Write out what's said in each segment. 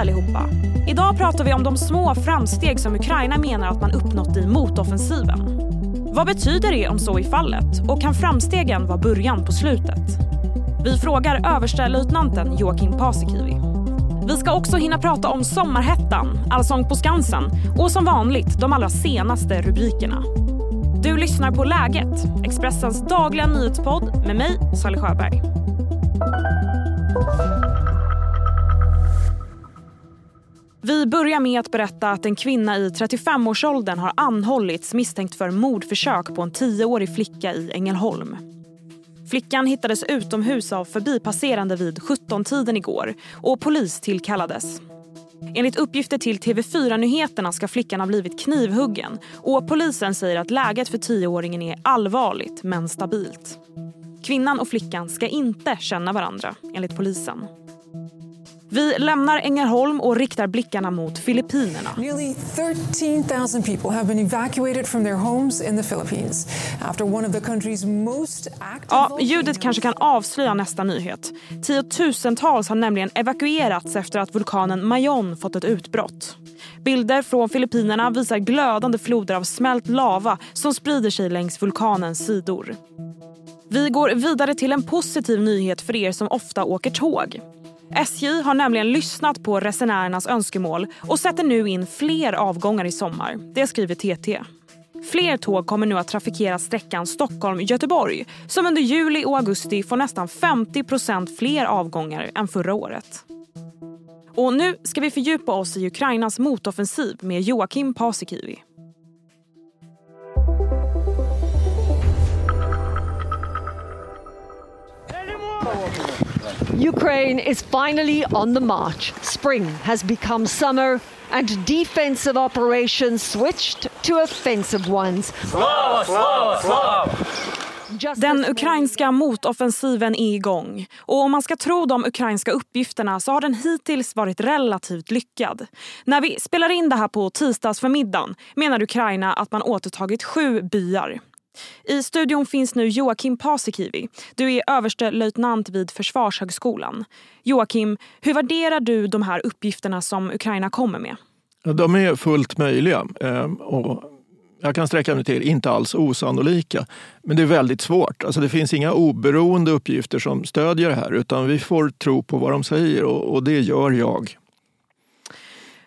allihopa! Idag pratar vi om de små framsteg som Ukraina menar att man uppnått i motoffensiven. Vad betyder det om så är fallet och kan framstegen vara början på slutet? Vi frågar överstelöjtnanten Joakim Paasikivi. Vi ska också hinna prata om sommarhettan, Allsång på Skansen och som vanligt de allra senaste rubrikerna. Du lyssnar på Läget, Expressens dagliga nyhetspodd med mig, Sally Sjöberg. Vi börjar med att berätta att en kvinna i 35-årsåldern har anhållits misstänkt för mordförsök på en 10-årig flicka i Ängelholm. Flickan hittades utomhus av förbipasserande vid 17-tiden igår och polis tillkallades. Enligt uppgifter till TV4 Nyheterna ska flickan ha blivit knivhuggen och polisen säger att läget för 10-åringen är allvarligt men stabilt. Kvinnan och flickan ska inte känna varandra, enligt polisen. Vi lämnar Ängelholm och riktar blickarna mot Filippinerna. Nearly 13,000 people have been evacuated from their homes in the Philippines after one of the country's most active Ja, ljudet kanske kan avslöja nästa nyhet. Tiotusentals har nämligen evakuerats efter att vulkanen Mayon fått ett utbrott. Bilder från Filippinerna visar glödande floder av smält lava som sprider sig längs vulkanens sidor. Vi går vidare till en positiv nyhet för er som ofta åker tåg. SJ har nämligen lyssnat på resenärernas önskemål och sätter nu in fler avgångar i sommar. Det skriver TT. Fler tåg kommer nu att trafikera sträckan Stockholm-Göteborg som under juli och augusti får nästan 50% fler avgångar än förra året. Och nu ska vi fördjupa oss i Ukrainas motoffensiv med Joakim Paasikivi. Ukraine is finally on the march. Spring has become summer, and defensive operations switched to offensive ones. Just Den this ukrainska motoffensiven är igång. Och om man ska tro de ukrainska uppgifterna så har den hittills varit relativt lyckad. När vi spelar in det här på tisdagsförmiddagen menar Ukraina att man återtagit sju byar. I studion finns nu Joakim Paasikivi. Du är överstelöjtnant vid Försvarshögskolan. Joakim, hur värderar du de här uppgifterna som Ukraina kommer med? De är fullt möjliga eh, och jag kan sträcka mig till inte alls osannolika. Men det är väldigt svårt. Alltså det finns inga oberoende uppgifter som stödjer det här utan vi får tro på vad de säger och, och det gör jag.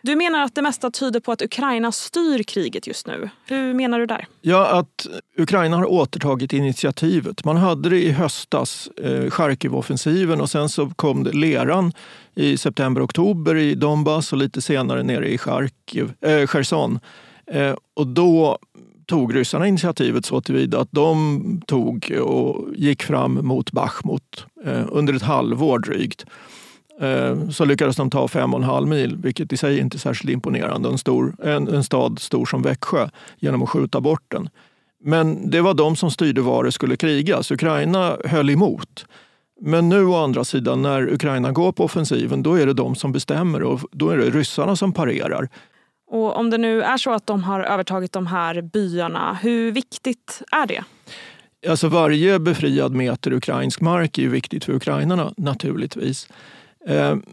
Du menar att det mesta tyder på att Ukraina styr kriget just nu. Hur menar du där? Ja, att Ukraina har återtagit initiativet. Man hade det i höstas, eh, Charkiv-offensiven och sen så kom det leran i september-oktober i Donbass och lite senare nere i Charkiv, eh, Cherson. Eh, och då tog ryssarna initiativet så tillvida att de tog och gick fram mot Bachmut eh, under ett halvår drygt. Eh, så lyckades de ta fem och en halv mil, vilket i sig inte är särskilt imponerande. En, stor, en, en stad stor som Växjö, genom att skjuta bort den. Men det var de som styrde var det skulle krigas. Ukraina höll emot. Men nu å andra sidan, när Ukraina går på offensiven, då är det de som bestämmer och då är det ryssarna som parerar. Och om det nu är så att de har övertagit de här byarna, hur viktigt är det? Alltså varje befriad meter ukrainsk mark är viktigt för ukrainarna naturligtvis. Ehm,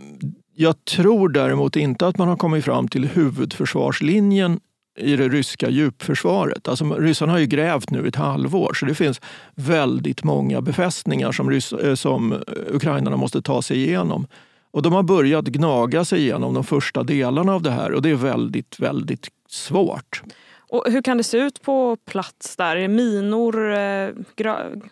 jag tror däremot inte att man har kommit fram till huvudförsvarslinjen i det ryska djupförsvaret. Alltså, ryssarna har ju grävt nu ett halvår så det finns väldigt många befästningar som, rys- eh, som eh, ukrainarna måste ta sig igenom. Och de har börjat gnaga sig igenom de första delarna av det här och det är väldigt, väldigt svårt. Och hur kan det se ut på plats där? Är det minor, eh,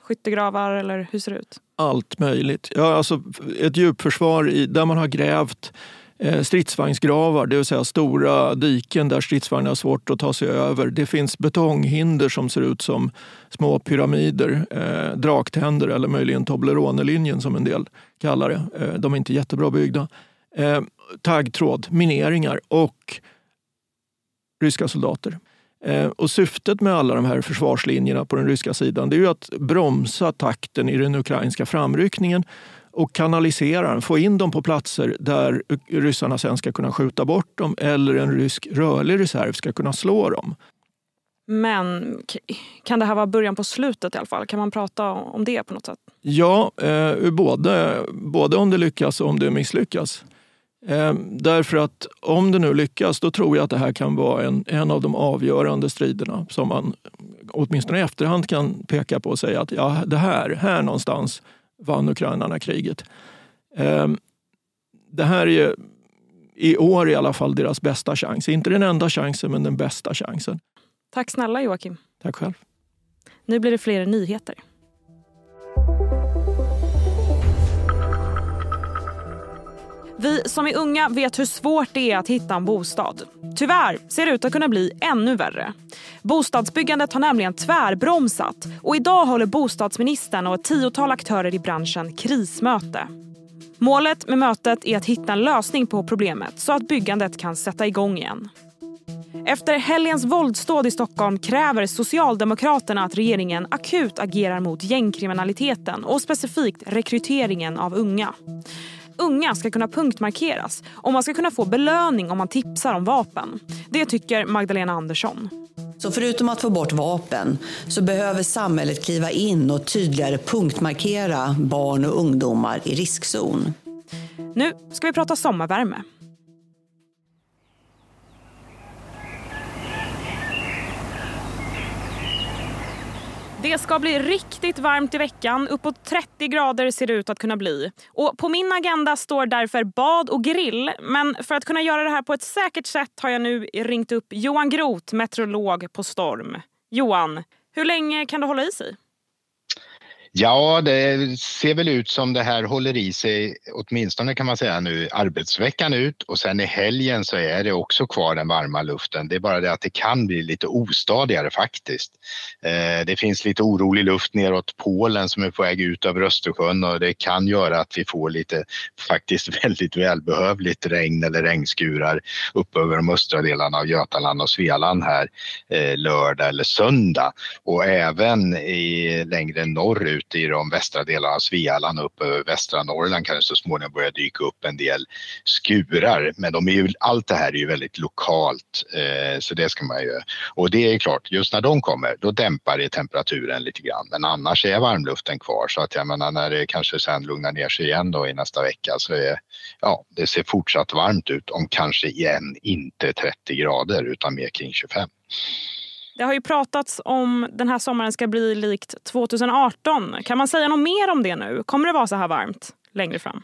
skyttegravar eller hur ser det ut? Allt möjligt. Ja, alltså ett djupförsvar i, där man har grävt eh, stridsvagnsgravar, det vill säga stora diken där stridsvagnar har svårt att ta sig över. Det finns betonghinder som ser ut som små pyramider, eh, draktänder eller möjligen Toblerone-linjen som en del kallar det. Eh, de är inte jättebra byggda. Eh, taggtråd, mineringar och ryska soldater. Eh, Och syftet med alla de här försvarslinjerna på den ryska sidan det är ju att bromsa takten i den ukrainska framryckningen och kanalisera den, få in dem på platser där ryssarna sen ska kunna skjuta bort dem eller en rysk rörlig reserv ska kunna slå dem. Men kan det här vara början på slutet i alla fall? Kan man prata om det på något sätt? Ja, eh, både, både om det lyckas och om det misslyckas. Eh, därför att om det nu lyckas, då tror jag att det här kan vara en, en av de avgörande striderna som man åtminstone i efterhand kan peka på och säga att ja, det här, här någonstans vann ukrainarna kriget. Eh, det här är i år i alla fall deras bästa chans. Inte den enda chansen, men den bästa chansen. Tack snälla Joakim. Tack själv. Nu blir det fler nyheter. Vi som är unga vet hur svårt det är att hitta en bostad. Tyvärr ser det ut att kunna bli ännu värre. Bostadsbyggandet har nämligen tvärbromsat och idag håller bostadsministern och ett tiotal aktörer i branschen krismöte. Målet med mötet är att hitta en lösning på problemet så att byggandet kan sätta igång igen. Efter helgens våldsdåd i Stockholm kräver Socialdemokraterna att regeringen akut agerar mot gängkriminaliteten och specifikt rekryteringen av unga. Unga ska kunna punktmarkeras och man ska kunna få belöning om man tipsar om vapen. Det tycker Magdalena Andersson. Så förutom att få bort vapen så behöver samhället kliva in och tydligare punktmarkera barn och ungdomar i riskzon. Nu ska vi prata sommarvärme. Det ska bli riktigt varmt i veckan. Uppåt 30 grader ser det ut att kunna bli. Och På min agenda står därför bad och grill. Men för att kunna göra det här på ett säkert sätt har jag nu ringt upp Johan Groth, meteorolog på Storm. Johan, hur länge kan det hålla i sig? Ja, det ser väl ut som det här håller i sig åtminstone kan man säga nu arbetsveckan ut och sen i helgen så är det också kvar den varma luften. Det är bara det att det kan bli lite ostadigare faktiskt. Eh, det finns lite orolig luft neråt Polen som är på väg ut över Östersjön och det kan göra att vi får lite faktiskt väldigt välbehövligt regn eller regnskurar upp över de östra delarna av Götaland och Svealand här eh, lördag eller söndag och även i, längre norrut ute i de västra delarna av Svealand och upp över västra Norrland kan det så småningom börja dyka upp en del skurar. Men de är ju, allt det här är ju väldigt lokalt eh, så det ska man ju. Och det är klart, just när de kommer då dämpar det temperaturen lite grann. Men annars är varmluften kvar så att jag menar när det kanske sen lugnar ner sig igen då i nästa vecka så är ja, det ser fortsatt varmt ut om kanske igen inte 30 grader utan mer kring 25. Det har ju pratats om den här sommaren ska bli likt 2018. Kan man säga något mer om det nu? Kommer det vara så här varmt längre fram?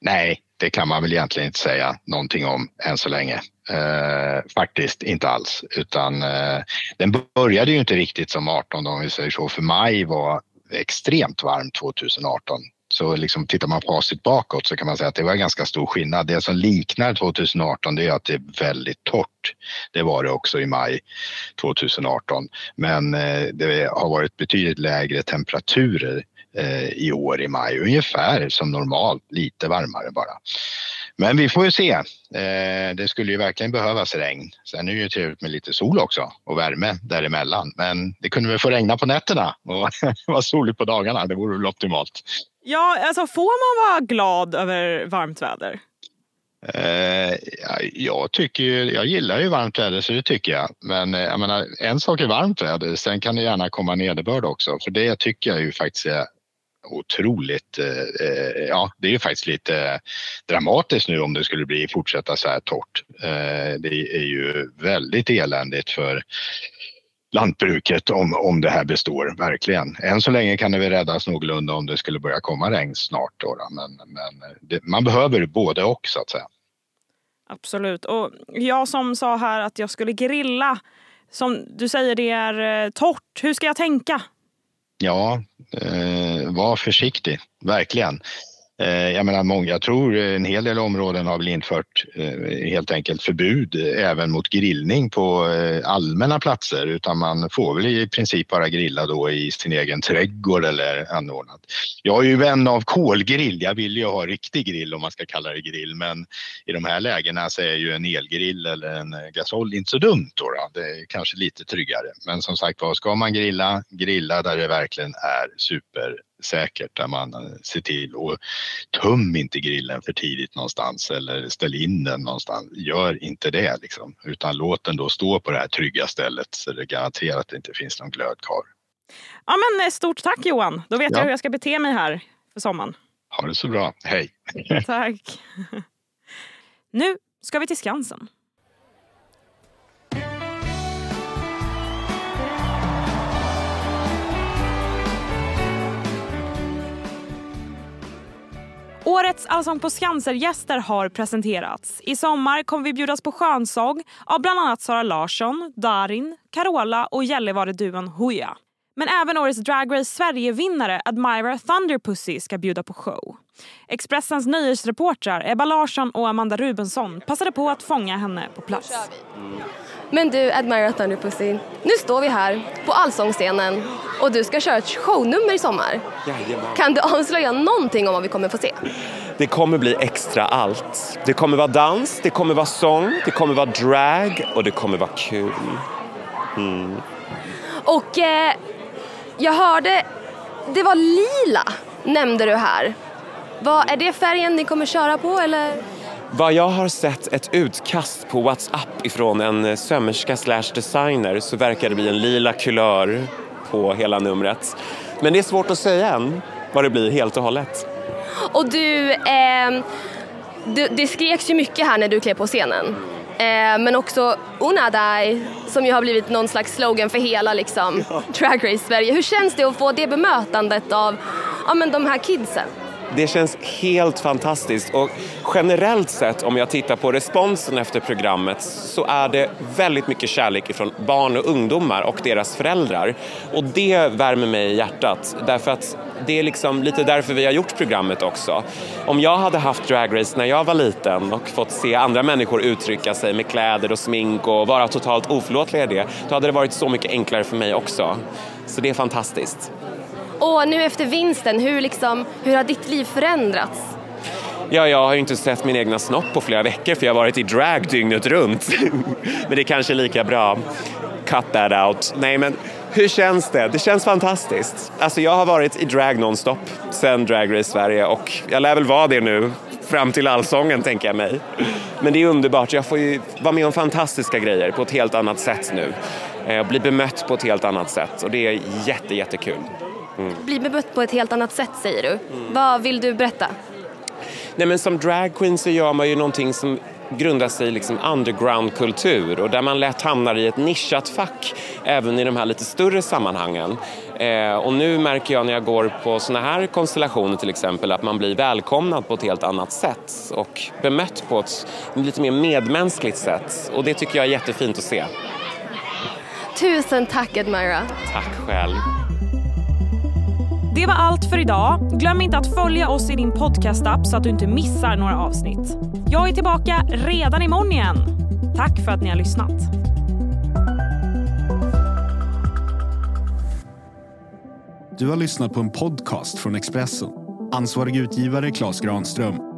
Nej, det kan man väl egentligen inte säga någonting om än så länge. Eh, faktiskt inte alls, utan eh, den började ju inte riktigt som 18 om vi säger så, för maj var extremt varmt 2018. Så liksom tittar man facit bakåt så kan man säga att det var en ganska stor skillnad. Det som liknar 2018 det är att det är väldigt torrt. Det var det också i maj 2018. Men eh, det har varit betydligt lägre temperaturer eh, i år i maj, ungefär som normalt, lite varmare bara. Men vi får ju se. Eh, det skulle ju verkligen behövas regn. Sen är det ju trevligt med lite sol också och värme däremellan. Men det kunde väl få regna på nätterna och vara soligt på dagarna. Det vore väl optimalt. Ja, alltså får man vara glad över varmt väder? Eh, jag, tycker ju, jag gillar ju varmt väder så det tycker jag. Men eh, jag menar, en sak är varmt väder, sen kan det gärna komma nederbörd också. För det tycker jag ju faktiskt är otroligt, eh, eh ja det är ju faktiskt lite dramatiskt nu om det skulle bli fortsätta så här torrt. Eh, det är ju väldigt eländigt för lantbruket om, om det här består, verkligen. Än så länge kan det väl räddas någorlunda om det skulle börja komma regn snart. Då, då. Men, men det, man behöver både och så att säga. Absolut. Och jag som sa här att jag skulle grilla, som du säger det är eh, torrt. Hur ska jag tänka? Ja, eh, var försiktig, verkligen. Eh, jag menar, många, jag tror en hel del områden har väl infört eh, helt enkelt förbud eh, även mot grillning på allmänna platser utan man får väl i princip bara grilla då i sin egen trädgård eller anordnat. Jag är ju vän av kolgrill, jag vill ju ha riktig grill om man ska kalla det grill men i de här lägena så är ju en elgrill eller en gasol inte så dumt då, då. Det är kanske lite tryggare. Men som sagt var, ska man grilla, grilla där det verkligen är super säkert där man eh, ser till och töm inte grillen för tidigt någonstans eller ställ in den någonstans. Gör inte det liksom, utan låt den då stå på det här trygga stället så det garanterat att det inte finns någon glöd kvar. Ja, men eh, stort tack Johan. Då vet ja. jag hur jag ska bete mig här för sommaren. Ha det så bra. Hej! Tack. Nu ska vi till Skansen. Årets Allsång på Skanser-gäster har presenterats. I sommar kommer vi bjudas på skönsång av bland annat Sara Larsson, Darin, Carola och Gällivare-duon Hooja. Men även årets Drag Race Sverige-vinnare Admira Thunderpussy ska bjuda på show. Expressens nöjesreportrar Ebba Larsson och Amanda Rubensson passade på att fånga henne på plats. Men du, Admira Thunderpussy, nu står vi här på Allsångsscenen och du ska köra ett shownummer i sommar. Jajamän. Kan du avslöja någonting om vad vi kommer få se? Det kommer bli extra allt. Det kommer vara dans, det kommer vara sång, det kommer vara drag och det kommer vara kul. Mm. Och eh, jag hörde, det var lila nämnde du här. Vad, är det färgen ni kommer köra på eller? Vad jag har sett ett utkast på WhatsApp ifrån en sömmerska slash designer så verkar det bli en lila kulör på hela numret. Men det är svårt att säga än vad det blir helt och hållet. Och du, eh, du, det skreks ju mycket här när du klev på scenen. Eh, men också Unadai som ju har blivit någon slags slogan för hela liksom, Drag Race Sverige. Hur känns det att få det bemötandet av ja, men de här kidsen? Det känns helt fantastiskt och generellt sett om jag tittar på responsen efter programmet så är det väldigt mycket kärlek från barn och ungdomar och deras föräldrar. Och det värmer mig i hjärtat därför att det är liksom lite därför vi har gjort programmet också. Om jag hade haft Drag Race när jag var liten och fått se andra människor uttrycka sig med kläder och smink och vara totalt oförlåtliga i det, då hade det varit så mycket enklare för mig också. Så det är fantastiskt. Och nu efter vinsten, hur, liksom, hur har ditt liv förändrats? Ja, jag har ju inte sett min egna snopp på flera veckor för jag har varit i drag dygnet runt. men det är kanske är lika bra. Cut that out. Nej, men hur känns det? Det känns fantastiskt. Alltså, jag har varit i drag nonstop sen Drag Race Sverige och jag lär väl vara det nu fram till allsången tänker jag mig. Men det är underbart. Jag får ju vara med om fantastiska grejer på ett helt annat sätt nu. Eh, jag blir bemött på ett helt annat sätt och det är jätte, jättekul. Mm. Bli bemött på ett helt annat sätt säger du. Mm. Vad vill du berätta? Nej, men som dragqueen så gör man ju någonting som grundar sig i liksom undergroundkultur och där man lätt hamnar i ett nischat fack även i de här lite större sammanhangen. Eh, och nu märker jag när jag går på såna här konstellationer till exempel att man blir välkomnad på ett helt annat sätt och bemött på ett lite mer medmänskligt sätt och det tycker jag är jättefint att se. Tusen tack Admira. Tack själv. Det var allt för idag. Glöm inte att följa oss i din podcastapp så att du inte missar några avsnitt. Jag är tillbaka redan imorgon igen. Tack för att ni har lyssnat. Du har lyssnat på en podcast från Expressen. Ansvarig utgivare Klas Granström